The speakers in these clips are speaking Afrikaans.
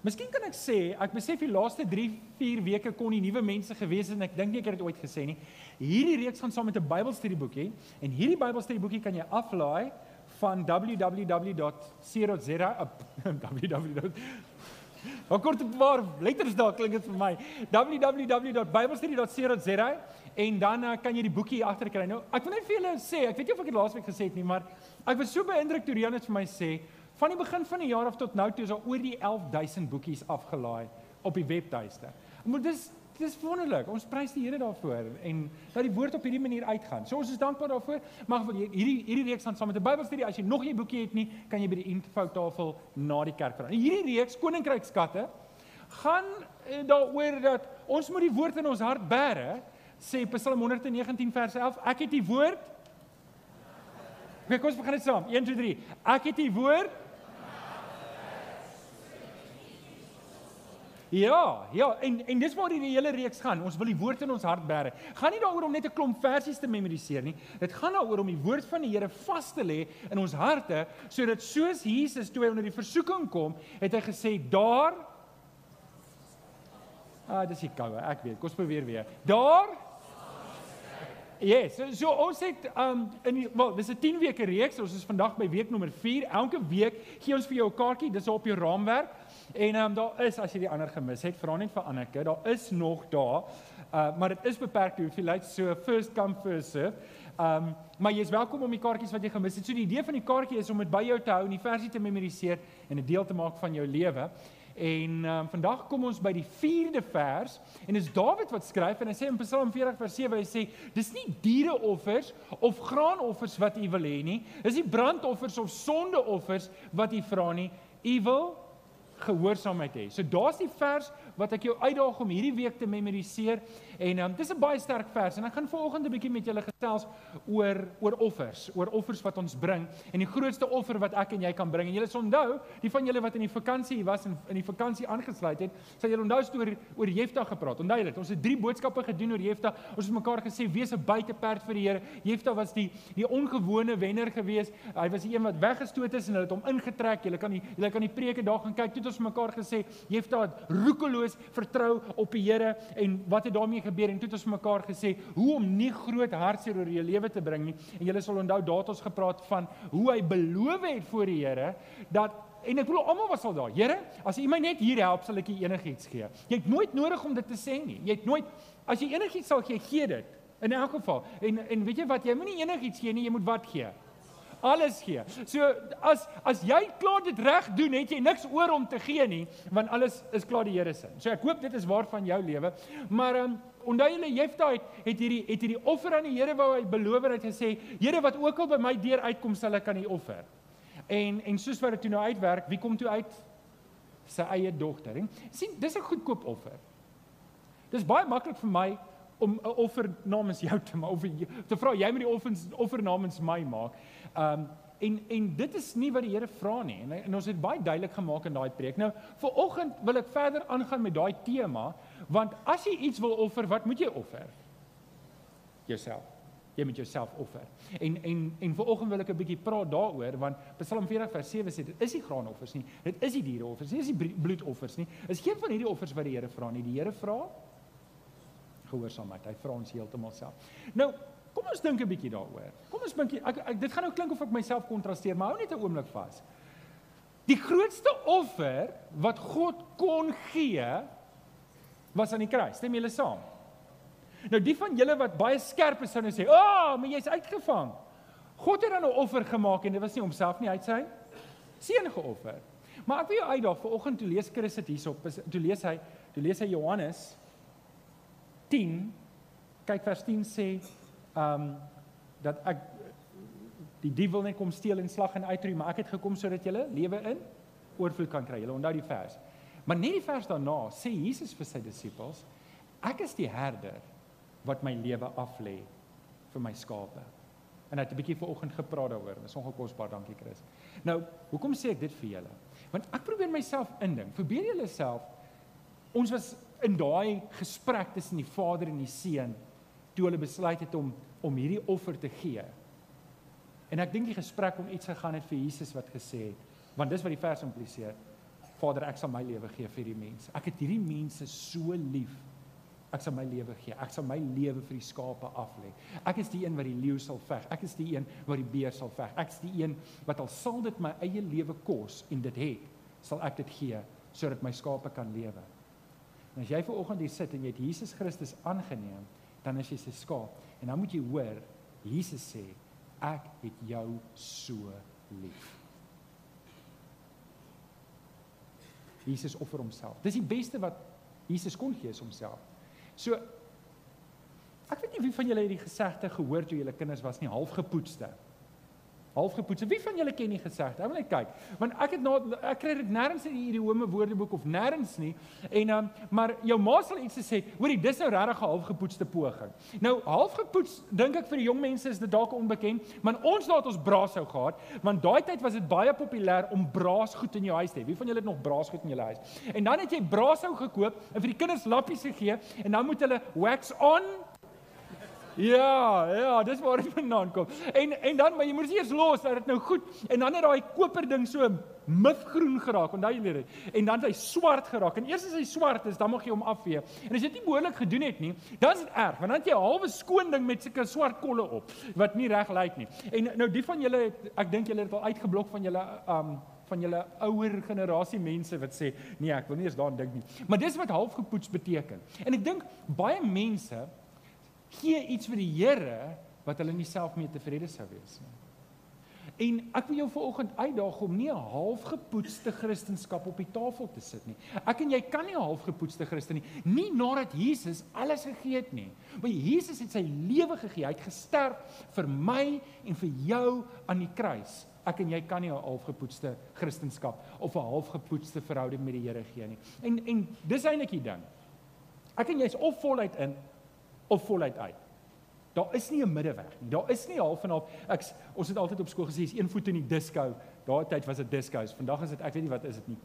Miskien kan ek sê, ek besef die laaste 3, 4 weke kon nie nuwe mense gewees het en ek dink nie ek het dit ooit gesê nie. Hierdie reeks gaan saam met 'n Bybelstudieboekie en hierdie Bybelstudieboekie kan jy aflaai van www.co.za www. Wat kort op waar letters daar klink dit vir my. www.bybelstudie.co.za en dan uh, kan jy die boekie agter kry. Nou, ek wil net vir julle sê, ek weet nie of ek dit laasweek gesê het nie, maar ek was so beïndruk toe Rian dit vir my sê. Van die begin van die jaar af tot nou toe is daar oor die 11000 boekies afgelaai op die webtuiste. Maar dis dis wonderlik. Ons prys die Here daarvoor en dat die woord op hierdie manier uitgaan. So ons is dankbaar daarvoor. Mag hierdie hierdie reeks gaan saam met 'n Bybelstudie. As jy nog nie 'n boekie het nie, kan jy by die info tafel na die kerk vra. Hierdie reeks Koninkryk skatte gaan eh, daaroor dat ons moet die woord in ons hart bære, sê Psalm 119 vers 11. Ek het die woord Kyk, kom ons begin dit saam. 1 2 3. Ek het die woord Ja, ja, en en dis waar die hele reeks gaan. Ons wil die woord in ons hart bære. Gaan nie daaroor om net 'n klomp versies te memoriseer nie. Dit gaan daaroor om die woord van die Here vas te lê in ons harte sodat soos Jesus toe hy onder die versoeking kom, het hy gesê daar Ah, dis die koue. Ek weet. Kom ons probeer weer. Daar Ja, yes, so, so ons het um in die, wel, dis 'n 10 weke reeks. Ons is vandag by week nommer 4. Elke week gee ons vir jou 'n kaartjie. Dis op jou raamwerk. En ehm um, daar is as jy die ander gemis het, vra net vir Anneke. Daar is nog daar. Uh maar dit is beperk toe hoeveel so first come first serve. Ehm um, maar jy's welkom om die kaartjies wat jy gemis het. So die idee van die kaartjie is om dit by jou te hou en die versie te memoriseer en 'n deel te maak van jou lewe. En um, vandag kom ons by die 4de vers en dis Dawid wat skryf en hy sê in Psalm 40 vers 7 hy sê dis nie diereoffers of graanoffers wat u wil hê nie. Dis nie brandoffers of sondeoffers wat u vra nie. U wil gehoorsaamheid hê. So daar's die vers wat ek jou uitdaag om hierdie week te memoriseer en um, dis 'n baie sterk vers en ek gaan vanoggend 'n bietjie met julle gesels oor oor offers, oor offers wat ons bring en die grootste offer wat ek en jy kan bring. En julle sal onthou, die van julle wat in die vakansie was en in die vakansie aangesluit het, sal julle onthou stoor oor Jefta gepraat. Onthou dit, ons het drie boodskappe gedoen oor Jefta. Ons het mekaar gesê wees 'n buiteperd vir die Here. Jefta was die die ongewone wenner gewees. Hy was die een wat weggestoot is en hulle het hom ingetrek. Julle kan die julle kan die preke daar gaan kyk. Toe het ons mekaar gesê Jefta het roekeloos vertrou op die Here en wat het daarmee gebeur? En toe het ons mekaar gesê hoe om nie groot hartseer oor jou lewe te bring nie. En julle sal onthou daar het ons gepraat van hoe hy beloof het voor die Here dat en ek glo almal was al daar. Here as u my net hier help sal ek u enigiets gee. Jy het nooit nodig om dit te sê nie. Jy het nooit as jy enigiets sal gee gee dit in elk geval. En en weet jy wat? Jy moenie enigiets gee nie jy moet wat gee alles gee. So as as jy klaar dit reg doen, het jy niks oor om te gee nie, want alles is klaar die Here se. So ek hoop dit is waar van jou lewe. Maar um, onthou julle Jefta het het hierdie het hierdie offer aan die Here wou hy beloof het gesê, Here wat ook al by my deur uitkom, sal ek aan U offer. En en soos wat dit toe nou uitwerk, wie kom toe uit? Sy eie dogter, hè? sien, dis 'n goedkoop offer. Dis baie maklik vir my om 'n offer namens jou te maak of te vra jy moet die offers offer namens my maak. Um en en dit is nie wat die Here vra nie. En, en ons het baie duidelik gemaak in daai preek. Nou, vir oggend wil ek verder aangaan met daai tema, want as jy iets wil offer, wat moet jy offer? Jouself. Jy moet jouself offer. En en en vir oggend wil ek 'n bietjie praat daaroor want Psalm 40 vers 7 sê dit is nie graanoffers nie. Dit is nie diereoffers nie. Dit is nie bloedoffers nie. Is geen van hierdie offers wat die Here vra nie. Die Here vra gehoorsaamheid. Hy vra ons heeltemal self. Nou, Kom ons dink 'n bietjie daaroor. Kom ons dink ek, ek dit gaan nou klink of ek myself kontrasteer, maar hou net 'n oomblik vas. Die grootste offer wat God kon gee was aan die kruis. Stem julle saam? Nou die van julle wat baie skerp is sou nou sê, "Ag, oh, maar jy's uitgevang." God het dan 'n offer gemaak en dit was nie homself nie, hy het sy seun geoffer. Maar ek wil jou uitdaag vanoggend toe lees Chris dit hierop. Toe lees hy, toe lees hy Johannes 10 kyk vers 10 sê um dat ek die duiwel net kom steel en slag en uitroei, maar ek het gekom sodat julle lewe in oorvloed kan kry. Julle onthou die vers. Maar net die vers daarna sê Jesus vir sy disippels, ek is die herder wat my lewe aflê vir my skape. En hy het 'n bietjie vanoggend gepraat daaroor. Dis ongekosbaar, dankie Chris. Nou, hoekom sê ek dit vir julle? Want ek probeer myself indink. Probeer julle self ons was in daai gesprek tussen die Vader en die Seun toe hulle besluit het om om hierdie offer te gee. En ek dink die gesprek om iets gegaan het vir Jesus wat gesê het, want dis wat die vers impliseer. Vader, ek sal my lewe gee vir hierdie mense. Ek het hierdie mense so lief. Ek sal my lewe gee. Ek sal my lewe vir die skape af lê. Ek is die een wat die leeu sal veg. Ek is die een wat die beer sal veg. Ek is die een wat al sal dit my eie lewe kos en dit het, sal ek dit gee sodat my skape kan lewe. En as jy ver oggend hier sit en jy het Jesus Christus aangeneem, dan is jy sy skaap. En dan moet jy hoor Jesus sê ek het jou so lief. Jesus offer homself. Dis die beste wat Jesus kon gee is homself. So ek weet nie wie van julle het die gesegde gehoor toe julle kinders was nie half gepoetste halfgepoets. Wie van julle ken die gesegde? Wil net kyk. Want ek het nou ek kry dit nêrens in die idiome woordeboek of nêrens nie. En um, maar jou ma sal iets gesê, hoorie, dis nou regtig 'n halfgepoetste poging. Nou halfgepoets dink ek vir die jong mense is dit dalk onbekend, maar ons laat ons braasou gehad, want daai tyd was dit baie populêr om braasgoed in jou huis te hê. Wie van julle het nog braasgoed in julle huis? En dan het jy braasou gekoop en vir die kinders lappies gegee en dan moet hulle wax on Ja, ja, dis waar dit vandaan kom. En en dan maar jy moet eers los dat dit nou goed en dan het daai koper ding so mifgroen geraak, onthou julle dit? En dan het hy swart geraak. En eers as hy swart is, dan mag jy hom afvee. En as jy dit nie behoorlik gedoen het nie, dan is dit erg, want dan het jy halwe skoon ding met sulke swart kolle op wat nie reg lyk nie. En nou die van julle, ek dink julle het al uitgeblok van julle um van julle ouer generasie mense wat sê nee ek wil nie eens daaraan dink nie. Maar dis wat halfgepoets beteken. En ek dink baie mense gee iets vir die Here wat hulle nie self mee tevrede sou wees nie. En ek wil jou vanoggend uitdaag om nie 'n halfgepoetste Christendom op die tafel te sit nie. Ek en jy kan nie 'n halfgepoetste Christen nie, nie nadat Jesus alles gegee het nie. Want Jesus het sy lewe gegee, hy het gesterf vir my en vir jou aan die kruis. Ek en jy kan nie 'n halfgepoetste Christendom of 'n halfgepoetste verhouding met die Here gee nie. En en dis eintlik die ding. Ek en jy's of voluit in of voluit uit. Daar is nie 'n middeweg nie. Daar is nie half en half. Ek ons het altyd op skool gesê is een voet in die disco. Daai tyd was dit discos. Vandag is dit ek weet nie wat is dit nie.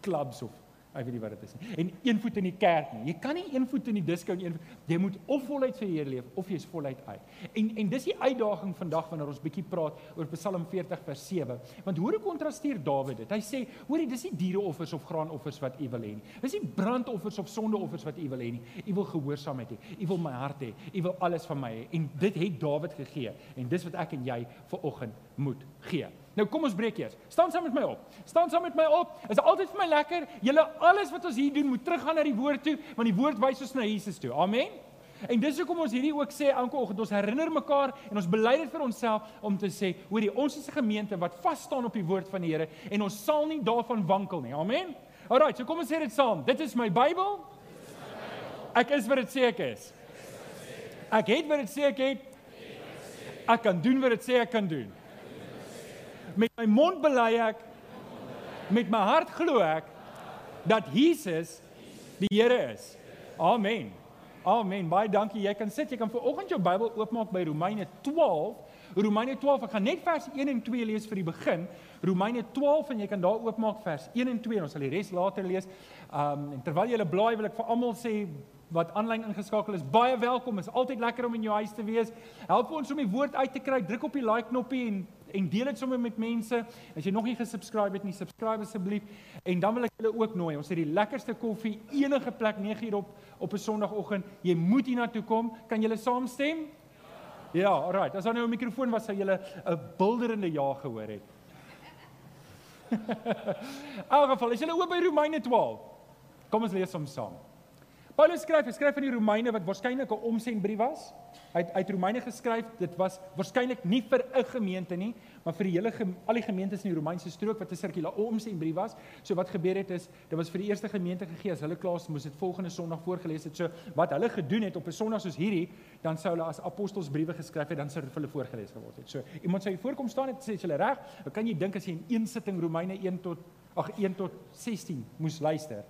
Clubs of Ek weet nie wat dit is nie. En een voet in die kerk nie. Jy kan nie een voet in die disko en een jy moet of voluit vir die Here leef of jy's voluit uit. En en dis die uitdaging vandag wanneer ons bietjie praat oor Psalm 40 vers 7. Want hoe kontrasteer Dawid dit? Hy sê, hoorie, dis nie diereoffers of graanoffers wat u wil hê nie. Dis nie brandoffers of sondeoffers wat u wil hê nie. U wil gehoorsaamheid hê. U wil my hart hê. U wil alles van my hê. En dit het Dawid gegee. En dis wat ek en jy vir oggend moet gee. Nou kom ons breek eers. Staan saam met my op. Staan saam met my op. Is altyd vir my lekker. Julle alles wat ons hier doen moet teruggaan na die woord toe, want die woord wys ons na Jesus toe. Amen. En dis hoekom ons hierdie ook sê elke oggend ons herinner mekaar en ons bely dit vir onsself om te sê, hoorie, ons is 'n gemeente wat vas staan op die woord van die Here en ons sal nie daarvan wankel nie. Amen. Alrite, so kom ons sê dit saam. Dit is my Bybel. Ek is wat dit sê ek is. Ek het wat dit sê ek het. Ek kan doen wat dit sê ek kan doen met my mond bely ek met my hart glo ek dat Jesus die Here is. Amen. Amen. Baie dankie. Jy kan sit. Jy kan vir oggend jou Bybel oopmaak by Romeine 12. Romeine 12. Ek gaan net vers 1 en 2 lees vir die begin. Romeine 12 en jy kan daar oopmaak vers 1 en 2 en ons sal die res later lees. Um en terwyl jy hulle blaai wil ek vir almal sê wat aanlyn ingeskakel is, baie welkom. Is altyd lekker om in jou huis te wees. Help ons om die woord uit te kry. Druk op die like knoppie en en deel dit sommer met mense. As jy nog nie gesubscribe het nie, subscribe asseblief. En dan wil ek julle ook nooi. Ons het die lekkerste koffie enige plek 9 uur op op 'n Sondagoggend. Jy moet hiernatoe kom. Kan julle saamstem? Ja, ja alright. As daar nou 'n mikrofoon was, sou julle 'n bulderende ja gehoor het. In elk geval, is julle oop by Romeine 12? Kom ons lees hom saam. Paulus skryf, hy skryf aan die Romeine wat waarskynlik 'n omsendbrief was. Hy het uit Romeine geskryf. Dit was waarskynlik nie vir 'n gemeente nie, maar vir die hele al die gemeentes in die Romeinse strook wat 'n sirkulaire omsendbrief was. So wat gebeur het is, dit was vir die eerste gemeente gegee as hulle klaar moes dit volgende Sondag voorgeles het. So wat hulle gedoen het op 'n Sondag soos hierdie, dan sou hulle as apostelsbriewe geskryf het, dan sou dit vir hulle voorgeles geword het. So iemand sou hier voorkom staan en sê jy reg, kan jy dink as jy in een sitting Romeine 1 tot ag 1 tot 16 moes luister?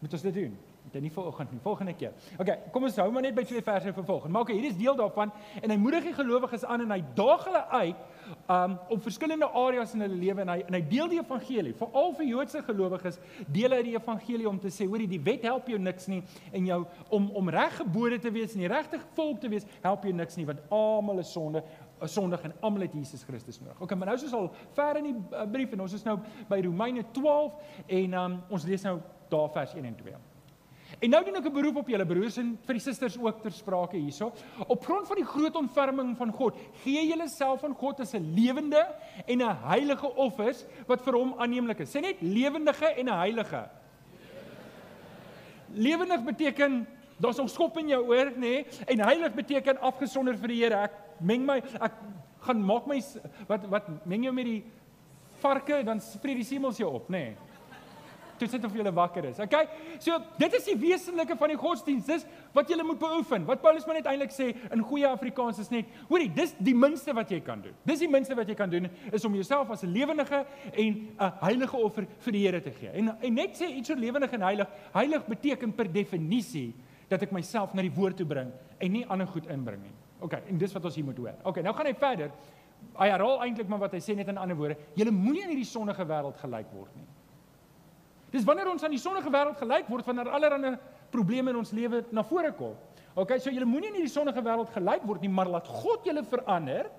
Moet ons dit doen? Dit nie vanoggend nie, volgende keer. OK, kom ons hou maar net by twee verse vir volgende. Maar OK, hier is deel daarvan en hy moedig die gelowiges aan en hy daag hulle uit um op verskillende areas in hulle lewe en hy en hy deel die evangelie. Veral vir Joodse gelowiges deel hy die evangelie om te sê, hoorie, die wet help jou niks nie en jou om om reggebore te wees en die regte volk te wees, help jou niks nie want almal is sonde sondig en almal het Jesus Christus nodig. Okay, maar nou is ons al ver in die uh, brief en ons is nou by Romeine 12 en um, ons lees nou daar vers 1 en 2. En nou doen ek 'n beroep op julle broers en vir die susters ook ter sprake hierso. Op grond van die groot ontferming van God, gee julle self aan God as 'n lewende en 'n heilige offers wat vir hom aanneemlik is. Sê net lewendige en 'n heilige. Lewendig beteken daar's nog skop in jou oor, nê? Nee, en heilig beteken afgesonder vir die Here. Ek meng my ek gaan maak my wat wat meng jou met die varke dan spreek die semels jou op, nê? Nee toe sit of jy wakker is. Okay? So dit is die wesenlike van die godsdiens. Dis wat jy moet beoefen. Wat Paulus maar net eintlik sê in goeie Afrikaans is net, hoorie, dis die minste wat jy kan doen. Dis die minste wat jy kan doen is om jouself as 'n lewendige en 'n heilige offer vir die Here te gee. En en net sê iets so lewendig en heilig. Heilig beteken per definisie dat ek myself na die woord toe bring en nie ander goed inbring nie. Okay, en dis wat ons hier moet hoor. Okay, nou gaan hy verder. Hy herhaal eintlik maar wat hy sê net in ander woorde. Julle moenie in hierdie sonnige wêreld gelyk word nie. Dis wanneer ons aan die sonnige wêreld gelyk word wanneer allerlei probleme in ons lewe na vore kom. OK, so julle moenie in hierdie sonnige wêreld gelyk word nie, maar laat God julle verander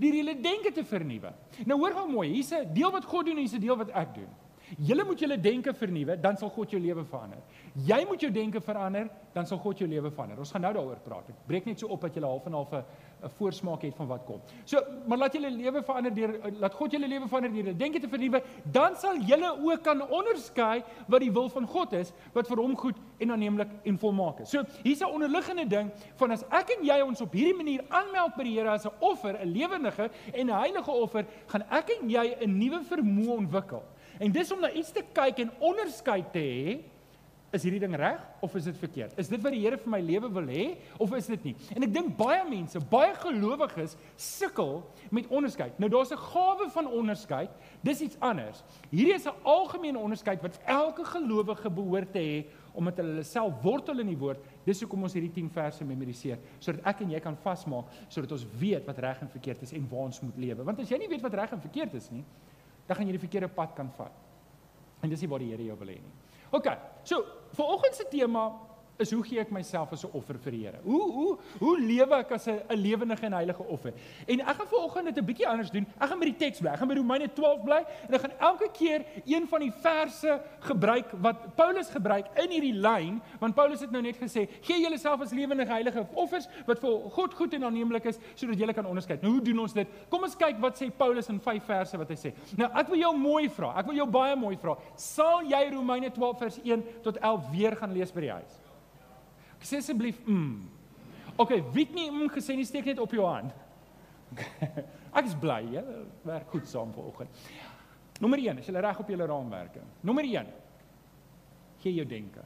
deur julle denke te vernuwe. Nou hoor gou mooi, hier's 'n deel wat God doen en hier's 'n deel wat ek doen. Julle moet julle denke vernuwe, dan sal God jou lewe verander. Jy moet jou denke verander, dan sal God jou lewe verander. Ons gaan nou daaroor praat. Ek breek net so op dat jy half en half 'n voorsmaak het van wat kom. So, maar laat julle lewe verander deur laat God julle lewe verander deur denke te vernuwe, dan sal julle ook kan onderskei wat die wil van God is, wat vir hom goed en aanneemlik en volmaak is. So, hier's 'n onderliggende ding van as ek en jy ons op hierdie manier aanmeld by die Here as 'n offer, 'n lewendige en 'n heilige offer, gaan ek en jy 'n nuwe vermoë ontwikkel. En dis om na iets te kyk en onderskei te hê is hierdie ding reg of is dit verkeerd? Is dit wat die Here vir my lewe wil hê of is dit nie? En ek dink baie mense, baie gelowiges sukkel met onderskeid. Nou daar's 'n gawe van onderskeid, dis iets anders. Hierdie is 'n algemene onderskeid wat elke gelowige behoort te hê omdat hulle self wortel in die woord. Dis hoekom ons hierdie 10 verse memoriseer sodat ek en jy kan vasmaak sodat ons weet wat reg en verkeerd is en waar ons moet lewe. Want as jy nie weet wat reg en verkeerd is nie, dan gaan jy die verkeerde pad kan vat. En dis nie waar die Here jou wil hê nie. OK. So, vir oggend se tema is hoe gee ek myself as 'n offer vir die Here? Hoe hoe hoe lewe ek as 'n 'n lewendige en heilige offer? En ek gaan vanoggend dit 'n bietjie anders doen. Ek gaan by die teks bly. Ek gaan by Romeine 12 bly en ek gaan elke keer een van die verse gebruik wat Paulus gebruik in hierdie lyn, want Paulus het nou net gesê, "Gee julleself as lewendige heilige offers wat vir God goed en aanneemlik is, sodat julle kan onderskei." Nou hoe doen ons dit? Kom ons kyk wat sê Paulus in 5 verse wat hy sê. Nou ek wil jou mooi vra. Ek wil jou baie mooi vra. Sal jy Romeine 12 vers 1 tot 11 weer gaan lees by die huis? Sê asseblief mm. OK, wie het nie mm gesê nie, steek net op jou hand. Ek is bly, jy werk goed saam vanoggend. Nommer 1, is jy reg op julle raamwerke? Nommer 1. Gee jou denke.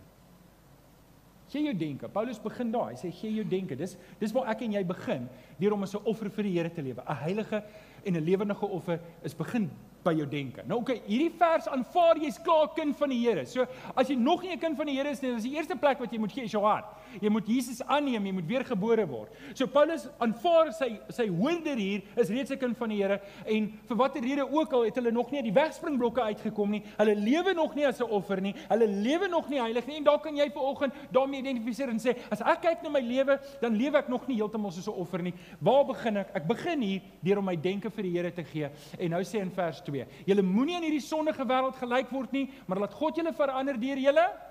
Gee jou denke. Paulus begin daar. Hy sê gee jou denke. Dis dis waar ek en jy begin deur om as 'n offer vir die Here te lewe. 'n Heilige en 'n lewendige offer is begin by jou denke. Nou okay, hierdie vers aanvaar jy's klaar kind van die Here. So as jy nog nie 'n kind van die Here is nie, dan is die eerste plek wat jy moet gee is jou hart. Jy moet Jesus aanneem, jy moet weergebore word. So Paulus aanvaar sy sy hoorder hier is reeds 'n kind van die Here en vir watter rede ook al het hulle nog nie uit die wegspringblokke uitgekom nie. Hulle lewe nog nie as 'n offer nie. Hulle lewe nog nie heilig nie. En daar kan jy vanoggend daarmee identifiseer en sê, as ek kyk na my lewe, dan lewe ek nog nie heeltemal soos 'n offer nie. Waar begin ek? Ek begin hier deur om my denke vir die Here te gee. En nou sê in vers 2: Julle moenie in hierdie sondige wêreld gelyk word nie, maar laat God julle verander deur julle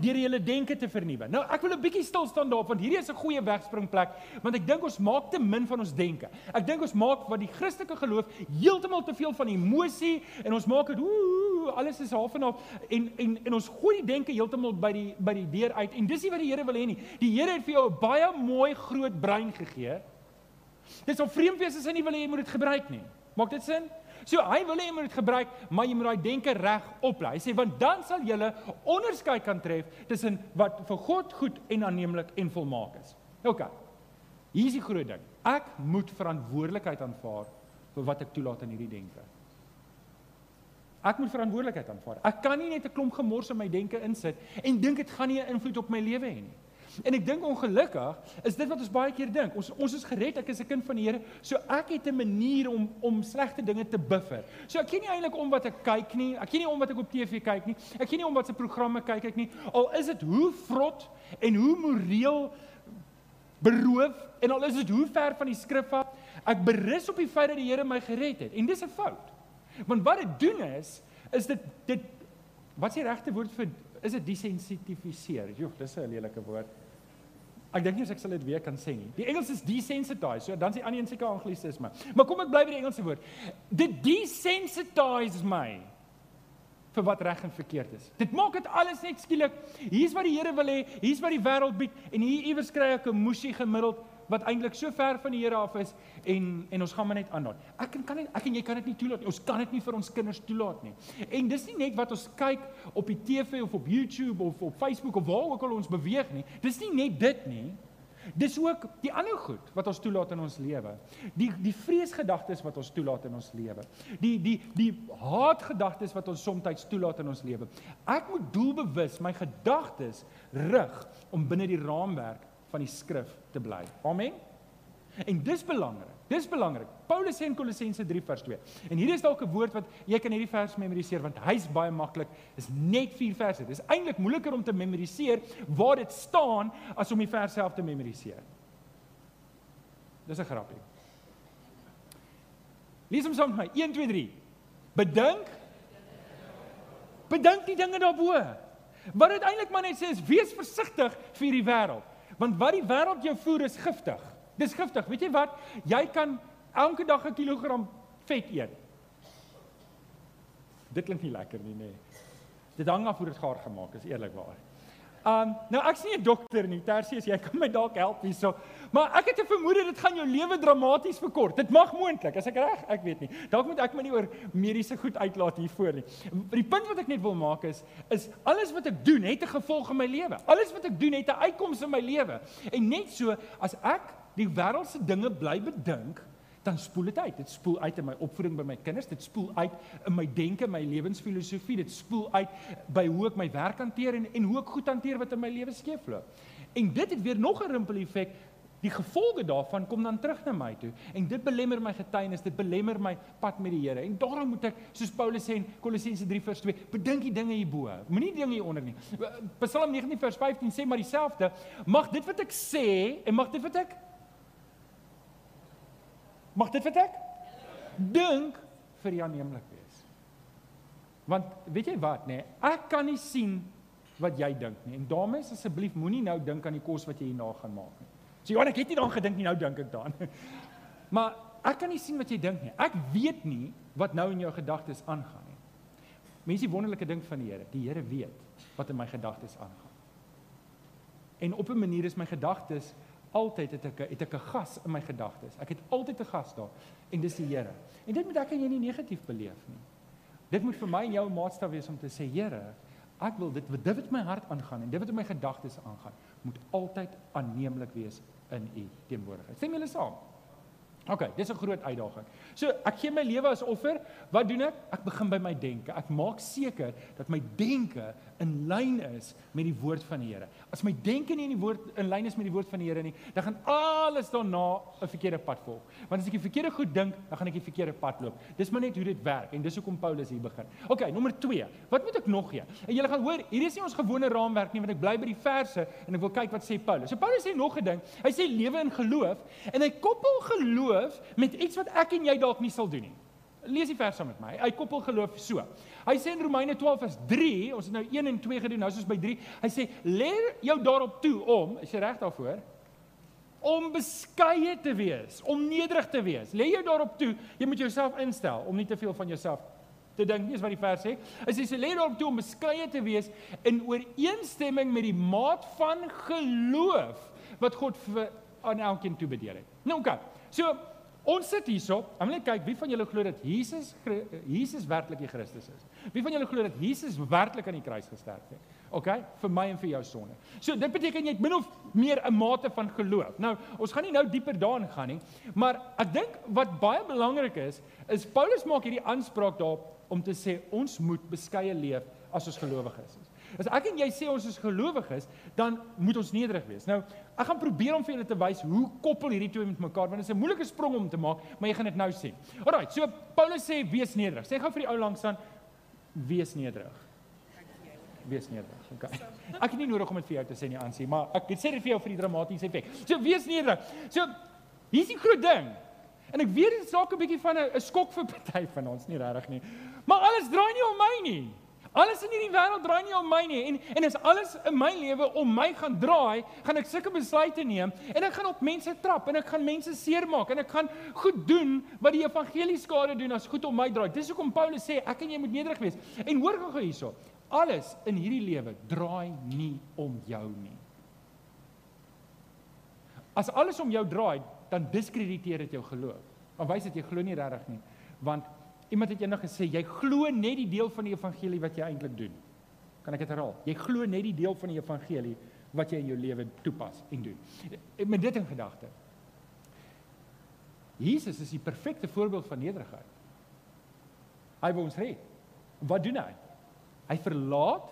deur julle denke te vernuwe. Nou, ek wil 'n bietjie stil staan daarop want hierdie is 'n goeie wegspringplek want ek dink ons maak te min van ons denke. Ek dink ons maak wat die Christelike geloof heeltemal te veel van emosie en ons maak dit ooh alles is half en half en en en ons gooi die denke heeltemal by die by die deur uit en dis nie wat die Here wil hê nie. Die Here het vir jou 'n baie mooi groot brein gegee. Dis om vreemd wees as hy nie wil hê jy moet dit gebruik nie. Maak dit sin? So hy wil hê jy moet dit gebruik, maar jy moet daai denke reg oplei. Hy sê want dan sal jy onderskei kan tref tussen wat vir God goed en aanneemlik en volmaak is. OK. Hier is die groot ding. Ek moet verantwoordelikheid aanvaar vir wat ek toelaat in hierdie denke. Ek moet verantwoordelikheid aanvaar. Ek kan nie net 'n klomp gemors in my denke insit en dink dit gaan nie 'n invloed op my lewe hê nie. En ek dink ongelukkig is dit wat ons baie keer dink. Ons ons is gered, ek is 'n kind van die Here, so ek het 'n manier om om slegte dinge te buffer. So ek ken nie eintlik om wat ek kyk nie. Ek ken nie om wat ek op TV kyk nie. Ek ken nie om wat se programme kyk ek nie. Al is dit hoe vrot en hoe moreel beroof en al is dit hoe ver van die skrif af, Ek berus op die feit dat die Here my gered het en dis 'n fout. Want wat dit doen is is dit dit wat is die regte woord vir is dit desensitifiseer. Joh, dis 'n lelike woord. Ek dink nie ek sal dit weer kan sê nie. Die Engels is desensitize. So dan is die ander een seker anglisisme. Maar kom ek bly by die Engelse woord. Dit desensitize my vir wat reg en verkeerd is. Dit maak dit alles net skielik. Hier's wat die Here wil hê, hier's wat die wêreld bied en hier iewers kry ek 'n moesie gemiddeld wat eintlik so ver van die Here af is en en ons gaan maar net aanlaat. Ek kan nie ek en jy kan dit nie toelaat nie. Ons kan dit nie vir ons kinders toelaat nie. En dis nie net wat ons kyk op die TV of op YouTube of op Facebook of waar ook al ons beweeg nie. Dis nie net dit nie. Dis ook die ander goed wat ons toelaat in ons lewe. Die die vreesgedagtes wat ons toelaat in ons lewe. Die die die haatgedagtes wat ons soms toelaat in ons lewe. Ek moet doelbewus my gedagtes rig om binne die raamwerk van die skrif te bly. Amen. En dis belangrik. Dis belangrik. Paulus sê in Kolossense 3 vers 2. En hier is dalk 'n woord wat jy kan hierdie vers memoriseer want hy's baie maklik. Is net 4 verse. Dis eintlik moeiliker om te memoriseer waar dit staan as om die vers self te memoriseer. Dis 'n grappie. Lees hom saam met my. 1 2 3. Bedink Bedink die dinge daarbo. Wat dit eintlik maar net sê is wees versigtig vir die wêreld. Want wat die wêreld jou voer is giftig. Dis giftig. Weet jy wat? Jy kan elke dag 'n kilogram vet eet. Dit klink nie lekker nie, nê. Nee. Dit hang af hoe dit gaar gemaak is, eerlikwaar. Um nou ek's nie 'n dokter nie, Tersius, jy kan my dalk help hierso. Maar ek het 'n vermoede dit gaan jou lewe dramaties verkort. Dit mag moontlik, as ek reg, ek weet nie. Dalk moet ek my nie oor mediese goed uitlaat hiervoor nie. Die punt wat ek net wil maak is is alles wat ek doen het 'n gevolg in my lewe. Alles wat ek doen het 'n uitkoms in my lewe. En net so as ek die wêreldse dinge bly bedink, dan spoel dit uit. Dit spoel uit in my opvoeding by my kinders, dit spoel uit in my denke, my lewensfilosofie, dit spoel uit by hoe ek my werk hanteer en en hoe ek goed hanteer wat in my lewe skeefloop. En dit het weer nog 'n rimpel effek. Die gevolge daarvan kom dan terug na my toe en dit belemmer my getuienis, dit belemmer my pad met die Here. En daarom moet ek, soos Paulus sê in Kolossense 3 vers 2, bedink die dinge hierbo. Moenie dinge hieronder nie. Psalm 19 vers 15 sê maar dieselfde. Mag dit wat ek sê en mag dit wat ek Mag dit vir ek? Dink vir die aanneemlik wees. Want weet jy wat nê? Nee, ek kan nie sien wat jy dink nie. En dames asseblief moenie nou dink aan die kos wat jy hierna gaan maak nie. So Johan, ek het nie daaraan gedink nie, nou dink ek daaraan. Maar ek kan nie sien wat jy dink nie. Ek weet nie wat nou in jou gedagtes aangaan nie. Mense wonderlike ding van die Here. Die Here weet wat in my gedagtes aangaan. En op 'n manier is my gedagtes altyd het ek het ek 'n gas in my gedagtes. Ek het altyd 'n gas daar en dis die Here. En dit moet ek en jy nie negatief beleef nie. Dit moet vir my en jou 'n maatstaf wees om te sê Here, ek wil dit wat dit wat my hart aangaan en dit wat in my gedagtes aangaan, moet altyd aanneemlik wees in u teenwoordigheid. Stem julle saam? OK, dis 'n groot uitdaging. So, ek gee my lewe as offer. Wat doen ek? Ek begin by my denke. Ek maak seker dat my denke in lyn is met die woord van die Here. As my denke nie in die woord in lyn is met die woord van die Here nie, dan gaan alles daarna 'n verkeerde pad volg. Want as ek die verkeerde goed dink, dan gaan ek die verkeerde pad loop. Dis maar net hoe dit werk en dis hoekom Paulus hier begin. OK, nommer 2. Wat moet ek nog gee? En julle gaan hoor, hier is nie ons gewone raamwerk nie, want ek bly by die verse en ek wil kyk wat sê Paulus. So Paulus sê nog 'n ding. Hy sê lewe in geloof en hy koppel geloof met iets wat ek en jy dalk nie sal doen nie. Lees die vers saam met my. Hy koppel geloof so. Hy sê in Romeine 12 vers 3, ons het nou 1 en 2 gedoen, nou is ons by 3. Hy sê leer jou daarop toe om, is jy reg daarvoor? Om beskeie te wees, om nederig te wees. Lê jou daarop toe, jy moet jouself instel om nie te veel van jouself te dink nie, is wat die vers sê. Hy sê leer daarop toe om beskeie te wees in ooreenstemming met die maat van geloof wat God vir aan elkeen toebedeel het. Nou oké. So Ons sit hierso. Ek wil net kyk wie van julle glo dat Jesus Jesus werklik die Christus is. Wie van julle glo dat Jesus werklik aan die kruis gesterf het? OK, vir my en vir jou sonde. So dit beteken jy het min of meer 'n mate van geloof. Nou, ons gaan nie nou dieper daarin gaan nie, maar ek dink wat baie belangrik is, is Paulus maak hierdie aanspraak daarop om te sê ons moet beskeie leef as ons gelowiges is. As ek en jy sê ons is gelowiges, dan moet ons nederig wees. Nou, ek gaan probeer om vir julle te wys hoe koppel hierdie twee met mekaar, want dit is 'n moeilike sprong om te maak, maar jy gaan dit nou sien. Alraai, so Paulus sê wees nederig. Sê gou vir die ou langs aan wees nederig. Wees nederig. Okay. Ek het nie nodig om dit vir jou te sê nie, Ansie, maar ek sê dit vir jou vir die dramatiese effek. So wees nederig. So hier's die groot ding. En ek weet dit is dalk 'n bietjie van 'n skok vir party van ons, nie regtig nie. Maar alles draai nie om my nie. Alles in hierdie wêreld draai nie om my nie en en as alles in my lewe om my gaan draai, gaan ek sulke besluite neem en ek gaan op mense trap en ek gaan mense seermaak en ek gaan goed doen wat die evangelie skade doen as goed om my draai. Dis hoekom Paulus sê ek en jy moet nederig wees. En hoor gou hierso. Alles in hierdie lewe draai nie om jou nie. As alles om jou draai, dan diskrediteer dit jou geloof. Dan wys dit jy glo nie regtig nie, want Iemand het eendag gesê jy glo net die deel van die evangelie wat jy eintlik doen. Kan ek dit herhaal? Jy glo net die deel van die evangelie wat jy in jou lewe toepas en doen. Met dit in gedagte. Jesus is die perfekte voorbeeld van nederigheid. Hy wou ons red. Wat doen hy? Hy verlaat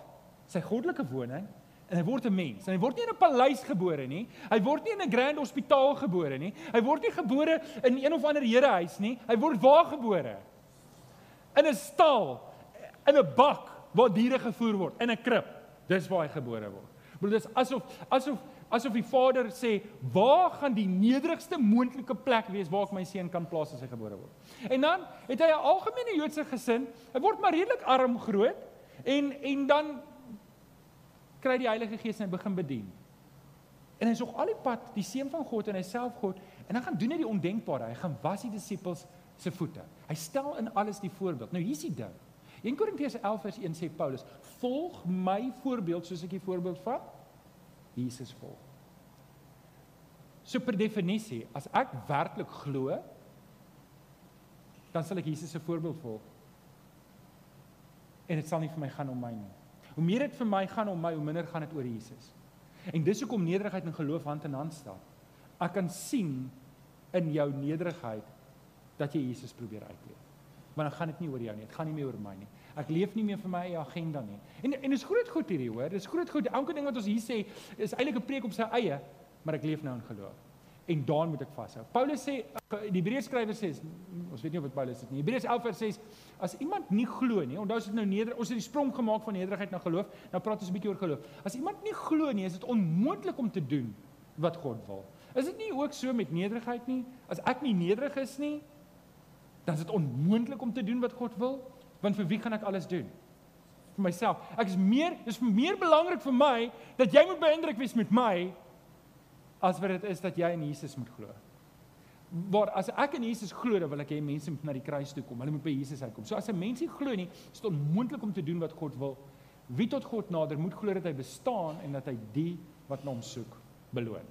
sy goddelike woning en hy word 'n mens. En hy word nie in 'n paleis gebore nie. Hy word nie in 'n grand hospitaal gebore nie. Hy word nie gebore in een of ander herehuis nie. Hy word waar gebore? In 'n stal, in 'n bak waar diere gevoer word, in 'n krib. Dis waar hy gebore word. Broer, dis asof asof asof die Vader sê, "Waar gaan die nederigste moontlike plek wees waar ek my seun kan plaas as hy gebore word?" En dan het hy 'n algemene Joodse gesin. Hy word maar redelik arm groot en en dan kry die Heilige Gees en hy begin bedien. En hy sog al die pad die seun van God en hy self God en dan gaan doen hy die ondenkbare. Hy gaan was die disippels se voete. Hy stel in alles die voorbeeld. Nou hier's die ding. 1 Korintiërs 11 vers 1 sê Paulus: "Volg my voorbeeld soos ek die voorbeeld van Jesus volg." So per definisie, as ek werklik glo, dan sal ek Jesus se voorbeeld volg. En dit sal nie vir my gaan om my nie. Hoe meer dit vir my gaan om my, hoe minder gaan dit oor Jesus. En dis hoekom nederigheid en geloof hand in hand staan. Ek kan sien in jou nederigheid dat jy Jesus probeer uitleef. Maar dan gaan dit nie oor jou nie, dit gaan nie meer oor my nie. Ek leef nie meer vir my eie agenda nie. En en dis groot goed hierdie hoor, dis groot goed. Elke ding wat ons hier sê is eintlik 'n preek op sy eie, maar ek leef nou in geloof. En daarin moet ek vashou. Paulus sê die Hebreërs skrywer sê ons weet nie dit Paulus is nie. Hebreërs 11 vers 6 as iemand nie glo nie, onthou as dit nou neder ons het die sprong gemaak van nederigheid na geloof, nou praat ons 'n bietjie oor geloof. As iemand nie glo nie, is dit onmoontlik om te doen wat God wil. Is dit nie ook so met nederigheid nie? As ek nie nederig is nie, dan is dit onmoontlik om te doen wat God wil, want vir wie gaan ek alles doen? Vir myself. Ek is meer, dis meer belangrik vir my dat jy moet beïndruk wees met my as wat dit is dat jy in Jesus moet glo. Maar as ek in Jesus glo, dan wil ek hê mense moet na die kruis toe kom. Hulle moet by Jesus uitkom. So as 'n mens nie glo nie, is dit onmoontlik om te doen wat God wil. Wie tot God nader moet glo dat hy bestaan en dat hy die wat na hom soek beloon.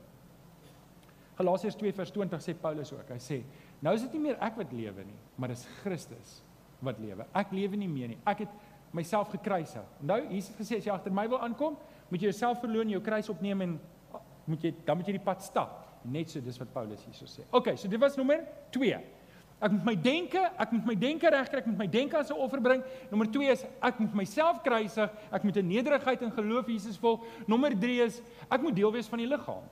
Galasiërs 2:20 sê Paulus ook. Hy sê Nou is dit nie meer ek wat lewe nie, maar dis Christus wat lewe. Ek lewe nie meer nie. Ek het myself gekruisig. Nou, Jesus het gesê as jy agter my wil aankom, moet jy jouself verloon, jou kruis opneem en moet jy dan moet jy die pad stap. Net so dis wat Paulus hierso sê. OK, so dit was nommer 2. Ek moet my denke, ek moet my denke regkry, ek moet my denke as 'n offer bring. Nommer 2 is ek moet myself kruisig, ek moet in nederigheid en geloof Jesus volg. Nommer 3 is ek moet deel wees van die liggaam.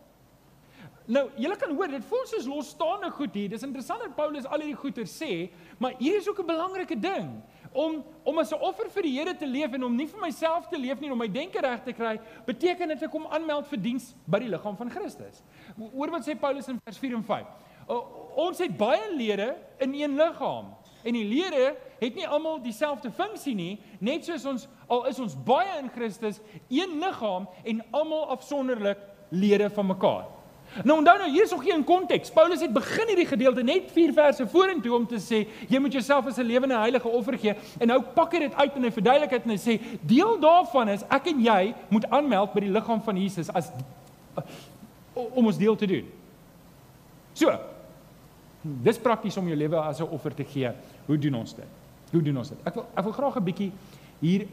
Nou, julle kan hoor, dit voel soos losstaande goed hier. Dis interessant dat Paulus al hierdie goeie sê, maar hier is ook 'n belangrike ding om om as 'n offer vir die Here te leef en om nie vir myself te leef nie, om my denke reg te kry, beteken dit ek kom aanmeld vir diens by die liggaam van Christus. Hoor wat sê Paulus in vers 4 en 5. O, ons het baie lede in een liggaam en die lede het nie almal dieselfde funksie nie, net soos ons al is ons baie in Christus, een liggaam en almal afsonderlik lede van mekaar. Nou onthou nou, hier is nog geen konteks. Paulus het begin hierdie gedeelte net 4 verse vorentoe om te sê jy moet jouself as 'n lewende heilige offer gee en nou pak hy dit uit en hy verduidelik dit en hy sê deel daarvan is ek en jy moet aanmeld by die liggaam van Jesus as om ons deel te doen. So. Dis prakties om jou lewe as 'n offer te gee. Hoe doen ons dit? Hoe doen ons dit? Ek wil ek wil graag 'n bietjie hier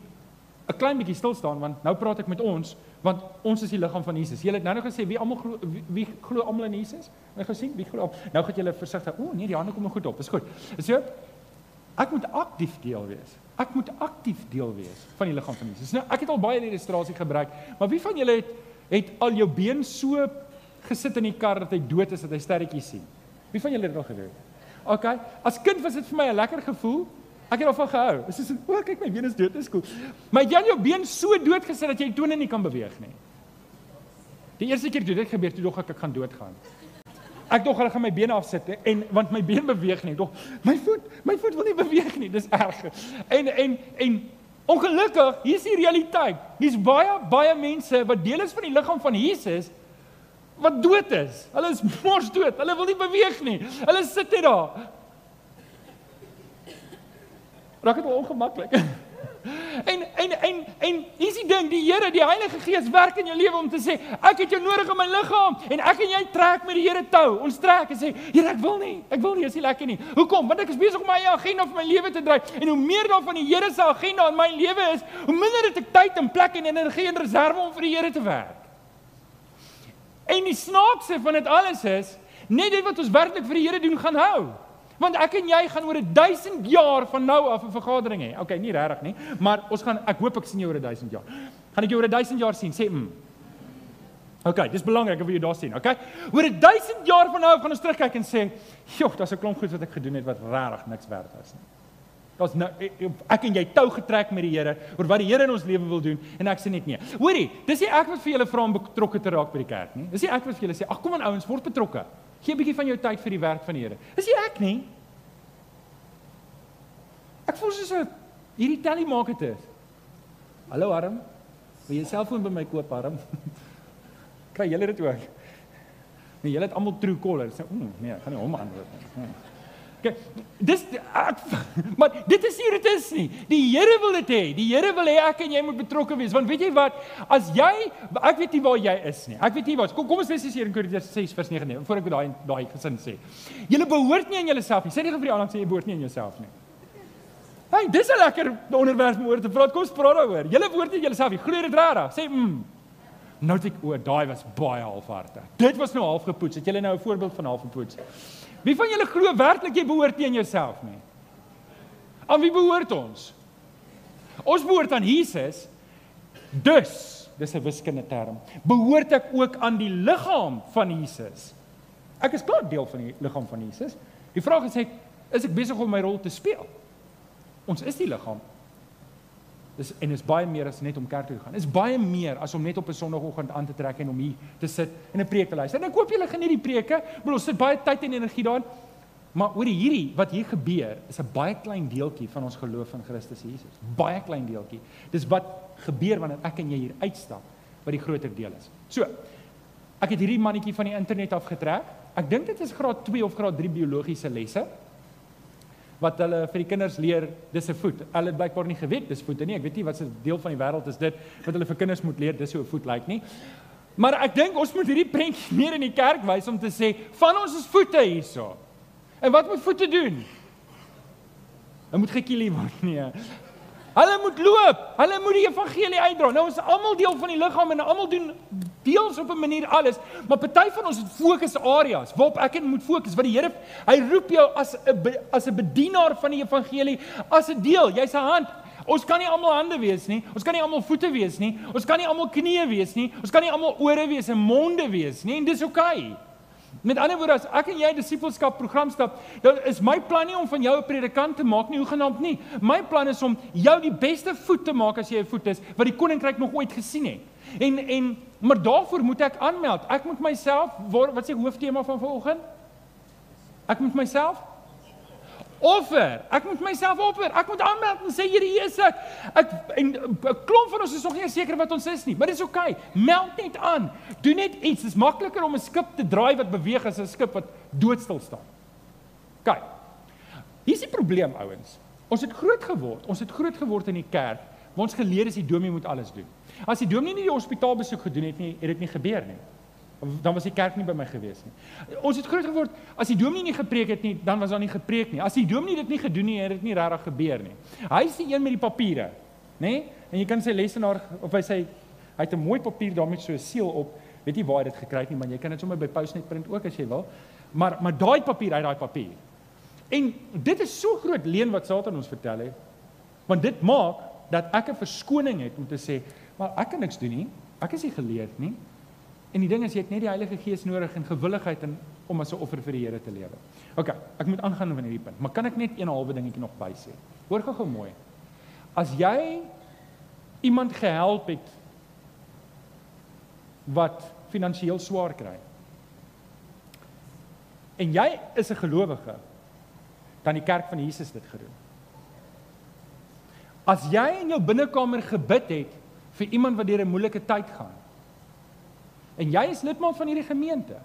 'n klein bietjie stil staan want nou praat ek met ons want ons is die liggaam van Jesus. Julle het nou nog gesê wie almal glo wie, wie glo almal in Jesus? Nou gesien wie glo. Nou gaan julle versigtig. O nee, die hande kom goed op. Dis goed. So ek moet aktief deel wees. Ek moet aktief deel wees van die liggaam van Jesus. Nou ek het al baie illustrasie gebruik, maar wie van julle het het al jou been so gesit in die kar dat hy dood is dat hy sterretjies sien? Wie van julle het dit al gedoen? OK. As kind was dit vir my 'n lekker gevoel Ek het daarvan gehou. Dit is o, kyk my been is dood, dis cool. Maar jy het jou been so dood gesit dat jy tone nie kan beweeg nie. Die eerste keer toe dit gebeur, toe dog ek ek gaan doodgaan. ek dog hulle gaan my bene afsit en want my been beweeg nie. Dog my voet, my voet wil nie beweeg nie. Dis erg. En en en ongelukkig, hier is die realiteit. Hier's baie baie mense wat deel is van die liggaam van Jesus wat dood is. Hulle is mors dood. Hulle wil nie beweeg nie. Hulle sit net daar. Raak dit ongemaklik. En en en en hier's die ding, die Here, die Heilige Gees werk in jou lewe om te sê, ek het jou nodig in my liggaam en ek en jy trek met die Here tou. Ons trek en sê, Here, ek wil nie. Ek wil nie, is nie lekker nie. Hoekom? Want ek is besig om my eie agenda vir my lewe te dryf. En hoe meer dan van die Here se agenda in my lewe is, hoe minder het ek tyd en plek en energie en reserve om vir die Here te werk. En die snaakse van dit alles is, net dit wat ons werklik vir die Here doen gaan hou. Want ek en jy gaan oor 1000 jaar van nou af 'n vergadering hê. Okay, nie regtig nie, maar ons gaan ek hoop ek sien jou oor 1000 jaar. Gaan ek jou oor 1000 jaar sien? Sê mm. Okay, dis belangrik om jou daar sien, okay? Oor 1000 jaar van nou af gaan ons terugkyk en sê, "Joh, daar's 'n klomp goed wat ek gedoen het wat regtig niks werd was nie." Daar's nou e, e, ek en jy tou getrek met die Here oor wat die Here in ons lewe wil doen en ek sê net nee. Hoorie, dis nie ek wat vir julle vra om betrokke te raak by die kerk nie. Dis nie ek wat vir julle sê, "Ag kom aan ouens, word betrokke." Gee 'n bietjie van jou tyd vir die werk van die Here. Dis nie ek nie. Ek voel soos 'n hierdie telly maak dit is. Hallo Arm. Wil jy selfoon by my koop Arm? Kry julle dit ook? Nee, julle het almal true caller. Sê, "Oom, nee, gaan nie hom antwoord nie." Nee. Dis ek, maar dit is nie dit is nie. Die Here wil dit hê. Die Here wil hê ek en jy moet betrokke wees. Want weet jy wat? As jy ek weet nie waar jy is nie. Ek weet nie wat. Kom kom ons lees hier in Korintiërs 6 vers 9 nie. Voordat ek daai daai gesin sê. Julle behoort nie aan julleself nie. Sê nie vir die ander sê jy behoort nie aan jouself nie. Hey, dis 'n lekker onderwerp om oor te praat. Kom ons praat daaroor. Julle behoort nie aan julleself nie. Glo dit regtig. Sê mm. Nou dit o, daai was baie halfhartig. Dit was nou half gepoets. Het julle nou 'n voorbeeld van half gepoets? Wie van julle glo werklik jy behoort nie aan jouself nie? Aan wie behoort ons? Ons behoort aan Jesus. Dus, dis 'n wiskundige term. Behoort ek ook aan die liggaam van Jesus? Ek is klaar deel van die liggaam van Jesus. Die vraag is net, is ek besig om my rol te speel? Ons is die liggaam. Dis en is baie meer as net om kerk toe te gaan. Is baie meer as om net op 'n Sondagoggend aan te trek en om hier te sit en 'n preek te luister. En ek hoop julle geniet die preke. Bedoel, ons sit baie tyd en energie daarin. Maar oor hierdie wat hier gebeur, is 'n baie klein deeltjie van ons geloof in Christus Jesus. Baie klein deeltjie. Dis wat gebeur wanneer ek en jy hier uitstap wat die groter deel is. So, ek het hierdie mannetjie van die internet af getrek. Ek dink dit is graad 2 of graad 3 biologiese lesse wat hulle vir die kinders leer, dis 'n voet. Hulle het blykbaar nie geweet dis voete nie. Ek weet nie wat se deel van die wêreld is dit wat hulle vir kinders moet leer dis hoe 'n voet lyk nie. Maar ek dink ons moet hierdie prentjie meer in die kerk wys om te sê van ons is voete hierso. En wat moet voete doen? Hulle moet gekielie word nie. Hulle moet loop. Hulle moet die evangelie uitdra. Nou ons is almal deel van die liggaam en almal doen deels op 'n manier alles, maar party van ons het fokusareas waarop ek moet fokus wat die Here hy roep jou as 'n as 'n bedienaar van die evangelie, as 'n deel. Jy's 'n hand. Ons kan nie almal hande wees nie. Ons kan nie almal voete wees nie. Ons kan nie almal knieë wees nie. Ons kan nie almal ore wees en monde wees nie. En dis oukei. Okay. Met ander woorde as ek en jy disipelskap program stap, dan is my plan nie om van jou 'n predikant te maak nie, hoegenaamd nie. My plan is om jou die beste voet te maak as jy 'n voet is wat die koninkryk nog ooit gesien het. En en maar daarvoor moet ek aanmeld. Ek moet myself wat sê hooftema van vanoggend? Ek moet myself offer. Ek moet myself offer. Ek moet aanmeld en sê Here Jesus, ek, ek en 'n klomp van ons is nog nie seker wat ons is nie, maar dit is oukei. Okay. Meld net aan. Doen net iets. Dit is makliker om 'n skip te draai wat beweeg as 'n skip wat doodstil staan. OK. Hier is die probleem, ouens. Ons het groot geword. Ons het groot geword in die kerk. Ons geleer is die dominee moet alles doen. As die dominee nie die hospitaal besoek gedoen het nie, het dit nie gebeur nie dan was die kerk nie by my gewees nie. Ons het groot geword as die dominee nie gepreek het nie, dan was daar nie gepreek nie. As die dominee dit nie gedoen nie, het dit nie regtig gebeur nie. Hy is die een met die papiere, nê? Nee? En jy kan sy lesenaar of hy sê hy het 'n mooi papier daarmee so 'n seël op. Weet jy waar hy dit gekry het nie, maar jy kan dit sommer by Postnet print ook as jy wil. Maar maar daai papier, hy daai papier. En dit is so groot leen wat Satan ons vertel het. Want dit maak dat ek 'n verskoning het om te sê, maar ek kan niks doen nie. Ek is nie geleerd nie. En die ding is jy het net die Heilige Gees nodig en gewilligheid en om as 'n offer vir die Here te lewe. OK, ek moet aangaan van hierdie punt, maar kan ek net een halwe dingetjie nog bysê? Hoor gou-gou mooi. As jy iemand gehelp het wat finansiëel swaar kry. en jy is 'n gelowige, dan die kerk van Jesus dit gedoen. As jy in jou binnekamer gebid het vir iemand wat deur 'n moeilike tyd gaan en jy is lidmaat van hierdie gemeente,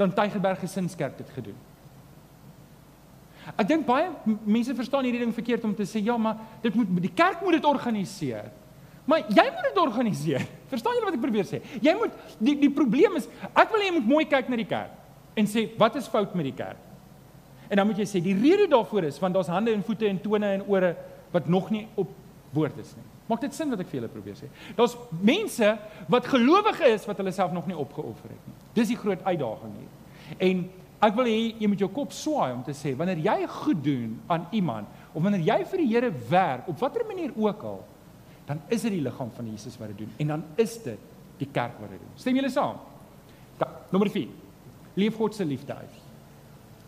dan Tygerberg Gesinskerk dit gedoen. Ek dink baie mense verstaan hierdie ding verkeerd om te sê ja, maar dit moet die kerk moet dit organiseer. Maar jy moet dit organiseer. Verstaan jy wat ek probeer sê? Jy moet die die probleem is ek wil hê jy moet mooi kyk na die kerk en sê wat is fout met die kerk? En dan moet jy sê die rede daarvoor is want daar's hande en voete en tone en ore wat nog nie op woord is nie. Maak dit sin wat ek vir julle probeer sê? Daar's mense wat gelowige is wat hulle self nog nie opgeoffer het nie. Dis die groot uitdaging hier. En ek wil hê jy moet jou kop swaai om te sê wanneer jy goed doen aan iemand of wanneer jy vir die Here werk op watter manier ook al, dan is dit die liggaam van Jesus wat dit doen en dan is dit die kerk wat dit doen. Stem julle saam? Da, nommer 4. Leef God se liefde uit.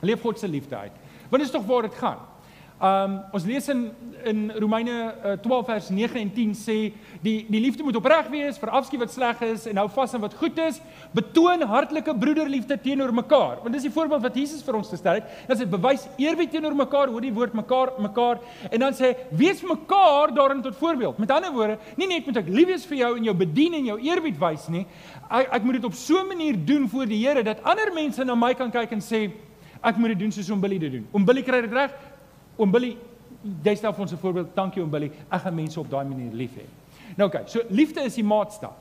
Leef God se liefde uit. Want dit is tog waar dit gaan. Um ons lees in in Romeine uh, 12 vers 9 en 10 sê die die liefde moet opreg wees, verafskiet wat sleg is en hou vas aan wat goed is, betoon hartlike broederliefde teenoor mekaar. Want dis die voorbeeld wat Jesus vir ons gestel het. Dan sê bewys eerbied teenoor mekaar, hoor die woord mekaar mekaar en dan sê wees mekaar daarin tot voorbeeld. Met ander woorde, nie net moet ek lief wees vir jou en jou bedien en jou eerbied wys nie. Ek ek moet dit op so 'n manier doen voor die Here dat ander mense na my kan kyk en sê ek moet dit doen soos om Billy dit doen. Om Billy kry dit reg. Oom Billy, jy stel vir ons 'n voorbeeld. Dankie oom Billy. Ek gaan mense op daai manier lief hê. Nou oké, okay, so liefde is die maatstaf.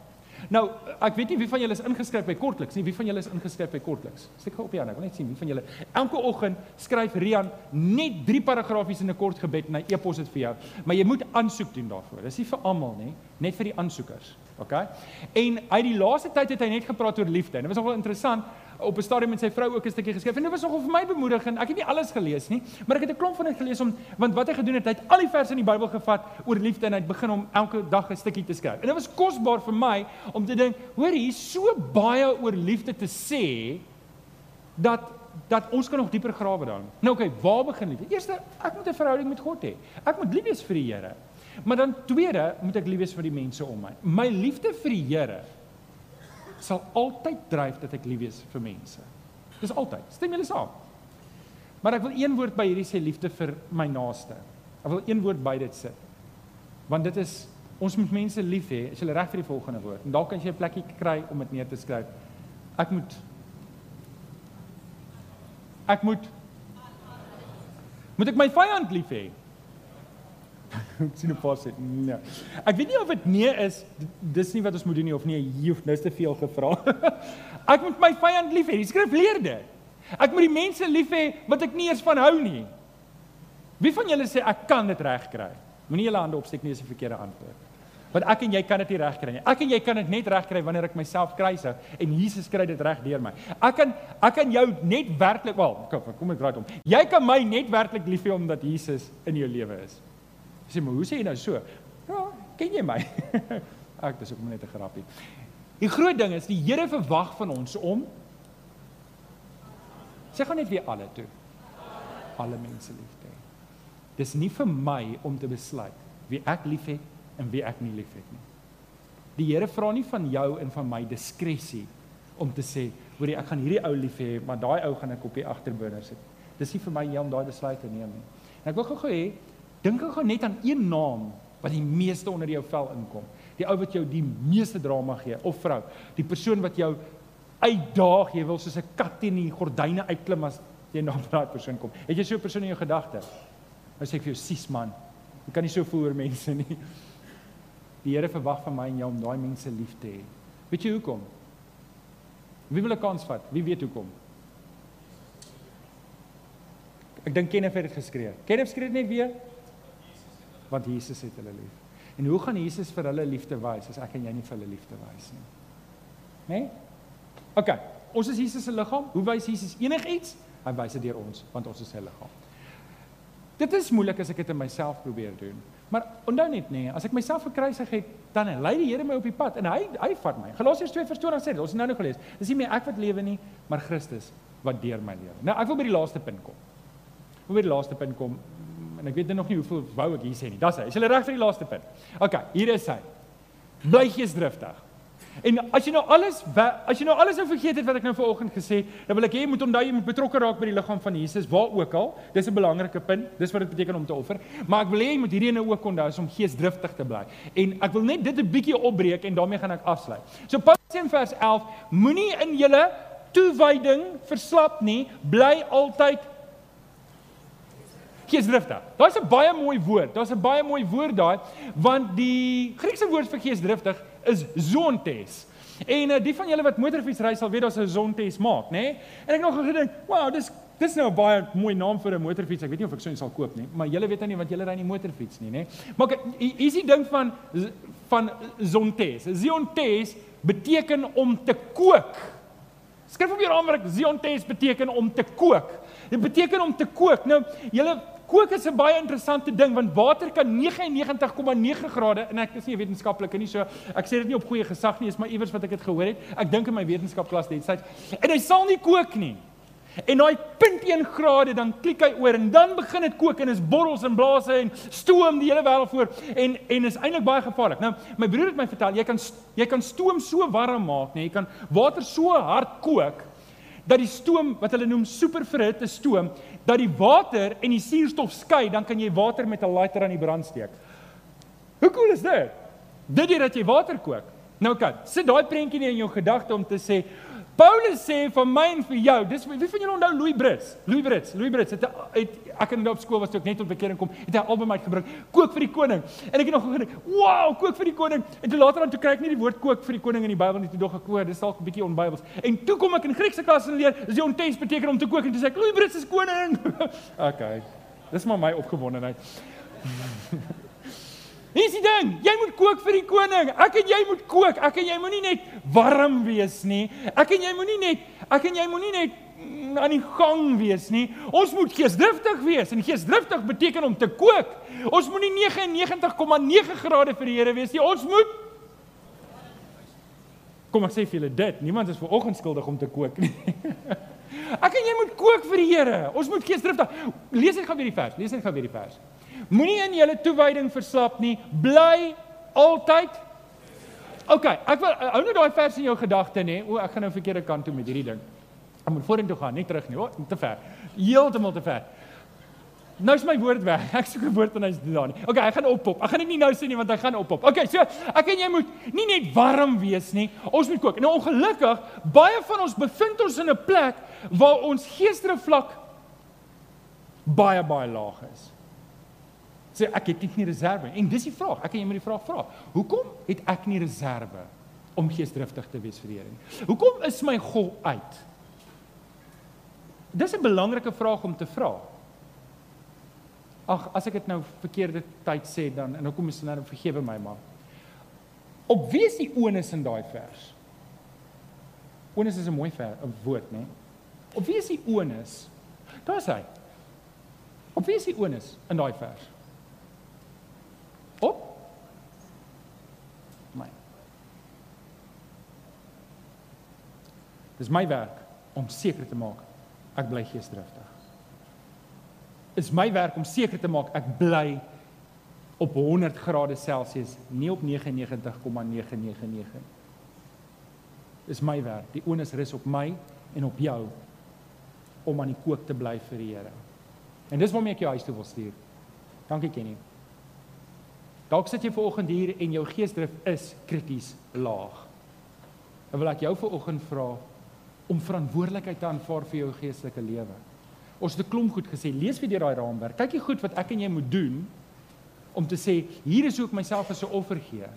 Nou, ek weet nie wie van julle is ingeskryf by Kortliks nie. Wie van julle is ingeskryf by Kortliks? Steek gou op Jan, ek wil net sien wie van julle. Elke oggend skryf Rian net 3 paragrafies in 'n kort gebed en hy e-pos dit vir jou. Maar jy moet aansoek doen daarvoor. Dis nie vir almal nie, net vir die aansoekers. OK? En uit die laaste tyd het hy net gepraat oor liefde. En dit was nogal interessant op 'n stadium met sy vrou ook 'n stukkie geskryf. En dit was nogal vir my bemoedigend. Ek het nie alles gelees nie, maar ek het 'n klomp van dit gelees om want wat hy gedoen het, hy het al die verse in die Bybel gevat oor liefde en hy het begin om elke dag 'n stukkie te skryf. En dit was kosbaar vir my om te dink, hoor hier so baie oor liefde te sê dat dat ons kan nog dieper grawe dan. Nou oké, okay, waar begin liefde? Eerste, ek moet 'n verhouding met God hê. Ek moet lief wees vir die Here. Maar dan tweede, moet ek lief wees vir die mense om my. My liefde vir die Here sal altyd dryf dat ek lief wees vir mense. Dis altyd. Stem julle saam? Maar ek wil een woord by hierdie sê liefde vir my naaste. Ek wil een woord by dit sit. Want dit is ons moet mense lief hê. Is jy reg vir die volgende woord? En dalk kan jy 'n plekkie kry om dit neer te skryf. Ek moet Ek moet Moet ek my vyand lief hê? Ek sien 'n paar sê nee. Ek weet nie of dit nee is. Dis nie wat ons moet doen nie of nee, jy hoef nou te veel gevra. ek moet my vyand lief hê. Die skrif leer dit. Ek moet die mense lief hê wat ek nie eens van hou nie. Wie van julle sê ek kan dit regkry? Moenie julle hande opsteek nie as 'n verkeerde antwoord. Want ek en jy kan dit nie regkry nie. Ek en jy kan dit net regkry wanneer ek myself kruisig en Jesus kry dit reg deur my. Ek kan ek kan jou net werklik wel, kom kom ek raai hom. Jy kan my net werklik lief hê omdat Jesus in jou lewe is. Sê maar, hoe sê jy nou so? Ja, ken jy my? Ek dis ook net 'n grappie. Die groot ding is die Here verwag van ons om Sê gaan net weer alle toe. Alle mense lief te hê. Dis nie vir my om te besluit wie ek liefhet en wie ek nie liefhet nie. Die Here vra nie van jou en van my diskresie om te sê, "Hoerie, ek gaan hierdie ou lief hê, maar daai ou gaan ek op die agterburner sit." Dis nie vir my om daai besluit te neem nie. En ek wil gou-gou hê Dink gou net aan een naam wat die meeste onder jou vel inkom. Die ou wat jou die meeste drama gee of vrou, die persoon wat jou uitdaag, jy wil soos 'n kat teen die gordyne uitklim as jy na daai persoon kom. Het jy so 'n persoon in jou gedagte? Nou sê ek vir jou, "Sis man, jy kan nie so voel oor mense nie." Die Here verwag van my en jou om daai mense lief te hê. Weet jy hoekom? Wie wil 'n kans vat? Wie weet hoekom? Ek dink Kenneth het dit geskree. Kenneth skree net weer want Jesus het hulle lief. En hoe gaan Jesus vir hulle liefde wys as ek en jy nie vir hulle liefde wys nie? Né? Nee? OK. Ons is Jesus se liggaam. Hoe wys Jesus enigiets? Hy wys dit deur ons want ons is sy liggaam. Dit is moeilik as ek dit in myself probeer doen. Maar onthou net nê, nee, as ek myself verkruisig het, dan lei die Here my op die pad en hy hy vat my. Galasiërs 2:20 sê dit. Ons het nou nog gelees. Dis nie meer ek wat lewe nie, maar Christus wat deur my lewe. Nou ek wil by die laaste punt kom. Ek wil by die laaste punt kom en ek weet nog nie hoeveel wou ek hier sê nie. Dis hy. Is jy reg vir die laaste punt? OK, hier is hy. Bly geesdriftig. En as jy nou alles as jy nou alles nou vergeet het wat ek nou vanoggend gesê het, dan wil ek hê jy moet onthou jy moet betrokke raak by die liggaam van Jesus waar ook al. Dis 'n belangrike punt. Dis wat dit beteken om te offer. Maar ek wil hê jy moet hierdie nou ook onthou om geesdriftig te bly. En ek wil net dit 'n bietjie opbreek en daarmee gaan ek afsluit. So Paulus in vers 11, moenie in julle toewyding verslap nie, bly altyd geesdriftig. Daar's 'n baie mooi woord. Daar's 'n baie mooi woord daai want die Griekse woord vir geesdriftig is zontes. En uh, die van julle wat motorfiets ry sal weet daar's 'n zontes maak, nê? Nee? En ek nog gedink, "Wow, dis dis nou 'n baie mooi naam vir 'n motorfiets. Ek weet nie of ek so 'n sal koop nie, maar julle weet nou nie want julle ry nie motorfiets nie, nê? Maar hier is die ding van van zontes. Zontes beteken om te kook. Skryf op jou raamwerk, zontes beteken om te kook. Dit beteken om te kook. Nou, julle kook is 'n baie interessante ding want water kan 99,9 grade en ek is nie 'n wetenskaplike nie so ek sê dit nie op goeie gesag nie is maar iewers wat ek dit gehoor het. Ek dink in my wetenskapklas destyds en hy sal nie kook nie. En daai 0.1 grade dan klik hy oor en dan begin dit kook en is borrels en blaase en stoom die hele wêreld voor en en is eintlik baie gevaarlik. Nou my broer het my vertel jy kan jy kan stoom so warm maak nee jy kan water so hard kook dat die stoom wat hulle noem superverhitte stoom dat die water en die suurstof skei, dan kan jy water met 'n lighter aan die brand steek. Hoe cool is dit? Dit jy dat jy water kook. Nou kan, sit daai prentjie in jou gedagte om te sê Paulus sê vir my en vir jou, dis wie van julle onthou Louis Brits? Louis Brits, Louis Brits het, het ek in op skool was toe ek net tot bekering kom, het hy 'n album uitgebring, Kook vir die koning. En ek het nog gedink, "Wow, kook vir die koning." En toe later dan toe kry ek nie die woord kook vir die koning in die Bybel nie, toe dog ek, "O, dis dalk 'n bietjie onbybels." En toe kom ek in Griekse klas en leer, dis die ontes beteken om te kook en toe sê ek, "Louis Brits is koning." okay. Dis maar my opgewondenheid. Dis die ding, jy moet kook vir die koning. Ek en jy moet kook. Ek en jy moenie net warm wees nie. Ek en jy moenie net ek en jy moenie net mm, aan die gang wees nie. Ons moet geesdriftig wees. En geesdriftig beteken om te kook. Ons moenie 99,9 grade vir die Here wees nie. Ons moet Kom ek sê vir julle dit, niemand is ver oggend skuldig om te kook nie. ek en jy moet kook vir die Here. Ons moet geesdriftig. Lees net gou weer die vers. Lees net gou weer die vers. Moenie in julle toewyding verslap nie. Bly altyd OK, ek wil hou net daai vers in jou gedagte nê. O, ek gaan nou verkeerde kant toe met hierdie ding. Ek moet vorentoe gaan, nie terug nie. O, te ver. Heeltemal te ver. Nou is my woord weg. Ek soek 'n woord en hy's daar nie. OK, ek gaan oppop. Ek gaan dit nie nou sê nie want hy gaan oppop. OK, so ek en jy moet nie net warm wees nie. Ons moet kook. Nou ongelukkig, baie van ons bevind ons in 'n plek waar ons geestelike vlak baie baie laag is sê ek het nie reserve en dis die vraag ek kan jy met die vraag vra hoekom het ek nie reserve om geesdriftig te wees vir die Here nie? Hoekom is my gol uit? Dis 'n belangrike vraag om te vra. Ag as ek dit nou verkeerde tyd sê dan en nou kom jy nou vergewe my maar. Op wie is die onus in daai vers? Onus is 'n mooi vers 'n woord nê op wie is die onus? Daar's hy. Op wie is die onus in daai vers op my. Dis my werk om seker te maak ek bly geesdriftig. Is my werk om seker te maak ek bly op 100 grade Celsius, nie op 99,999. Dis my werk. Die onus rus op my en op jou om aan die kook te bly vir die Here. En dis waarom ek jou huis toe wil stuur. Dankie Kenny. Dalk sit jy ver oggend hier en jou geesdrif is krities laag. Dan wil ek jou ver oggend vra om verantwoordelikheid te aanvaar vir jou geestelike lewe. Ons het 'n klomp goed gesê. Lees weer deur daai raamwerk. Kyk jy goed wat ek en jy moet doen om te sê hier is hoe ek myself as 'n offer gee.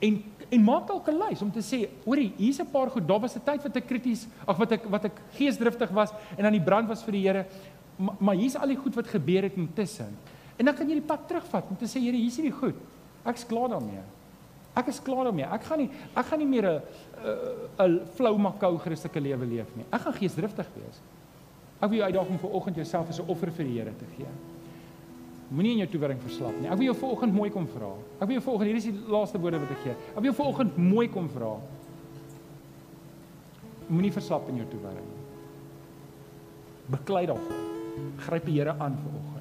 En en maak dalk 'n lys om te sê, hoorie, hier's 'n paar goed. Daar was 'n tyd wat ek krities, ag wat ek wat ek geesdriftig was en aan die brand was vir die Here. Maar, maar hier's al die goed wat gebeur het intussen. En dan kan jy die pad terugvat om te sê Here, hier is hierdie goed. Ek is klaar daarmee. Ek is klaar daarmee. Ek gaan nie ek gaan nie meer 'n 'n flou makou Christelike lewe leef nie. Ek gaan geesdriftig wees. Ek wil jou uitdaag om vanoggend jouself as 'n offer vir die Here te gee. Moenie in jou toewering verslap nie. Ek wil jou vanoggend mooi kom vra. Ek wil jou vanoggend, hier is die laaste woorde wat ek gee. Ek wil jou vanoggend mooi kom vra. Moenie verslap in jou toewering nie. Beklei daarvoor. Gryp die Here aan vanoggend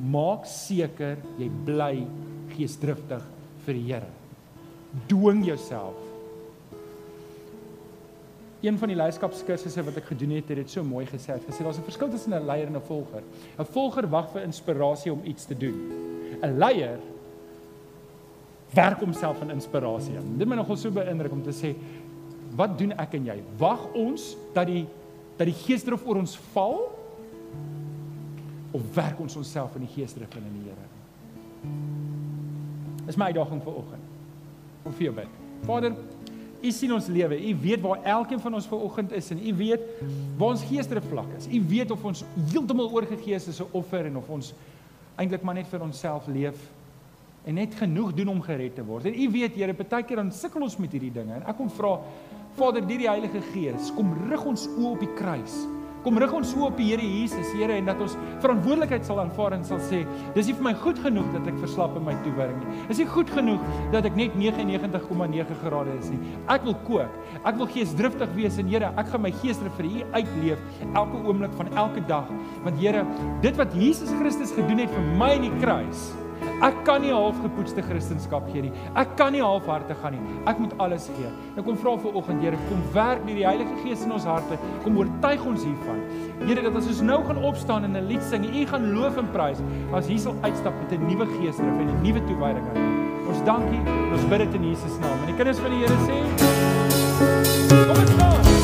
maak seker jy bly geesdriftig vir die Here. Dwing jouself een van die leierskapskursusse wat ek gedoen het, het dit so mooi gesê. Het gesê daar's 'n verskil tussen 'n leier en 'n volger. 'n Volger wag vir inspirasie om iets te doen. 'n Leier werk homself in inspirasie. Dit my nogal so beïndruk om te sê, wat doen ek en jy? Wag ons dat die dat die geesdrif oor ons val of werk ons onsself in die geesdrif in die Here? Dis my uitdaging vir oggend. Om vir jou bid. Vader, U sien ons lewe. U weet waar elkeen van ons ver oggend is en U weet waar ons geestelike vlak is. U weet of ons heeltemal oorgegee is as 'n offer en of ons eintlik maar net vir onsself leef en net genoeg doen om gered te word. En U weet, Here, baie keer dan sukkel ons met hierdie dinge. En ek kom vra Vader, deur die Heilige Gees, kom rig ons oë op die kruis kom rig ons so op die Here Jesus, Here, en dat ons verantwoordelikheid sal aanvaar en sal sê, dis nie vir my goed genoeg dat ek verslap in my toewyding nie. Dis nie goed genoeg dat ek net 99,9 grade is nie. Ek wil kook. Ek wil geesdriftig wees en Here, ek gaan my geesdrif vir U uitleef elke oomblik van elke dag. Want Here, dit wat Jesus Christus gedoen het vir my in die kruis, Ek kan nie halfgepoetste kristendom gee nie. Ek kan nie halfhartig gaan nie. Ek moet alles gee. Ek kom vra vir oggend, Here, kom werk deur die Heilige Gees in ons harte. Kom oortuig ons hiervan. Here, dat as ons nou gaan opstaan en 'n lied sing, U gaan loof en prys, as hier sal uitstap met 'n nuwe geesdrift en 'n nuwe toewyding aan U. Ons dankie. Ons bid dit in Jesus naam. En die kinders van die Here sê: Kom ons staan.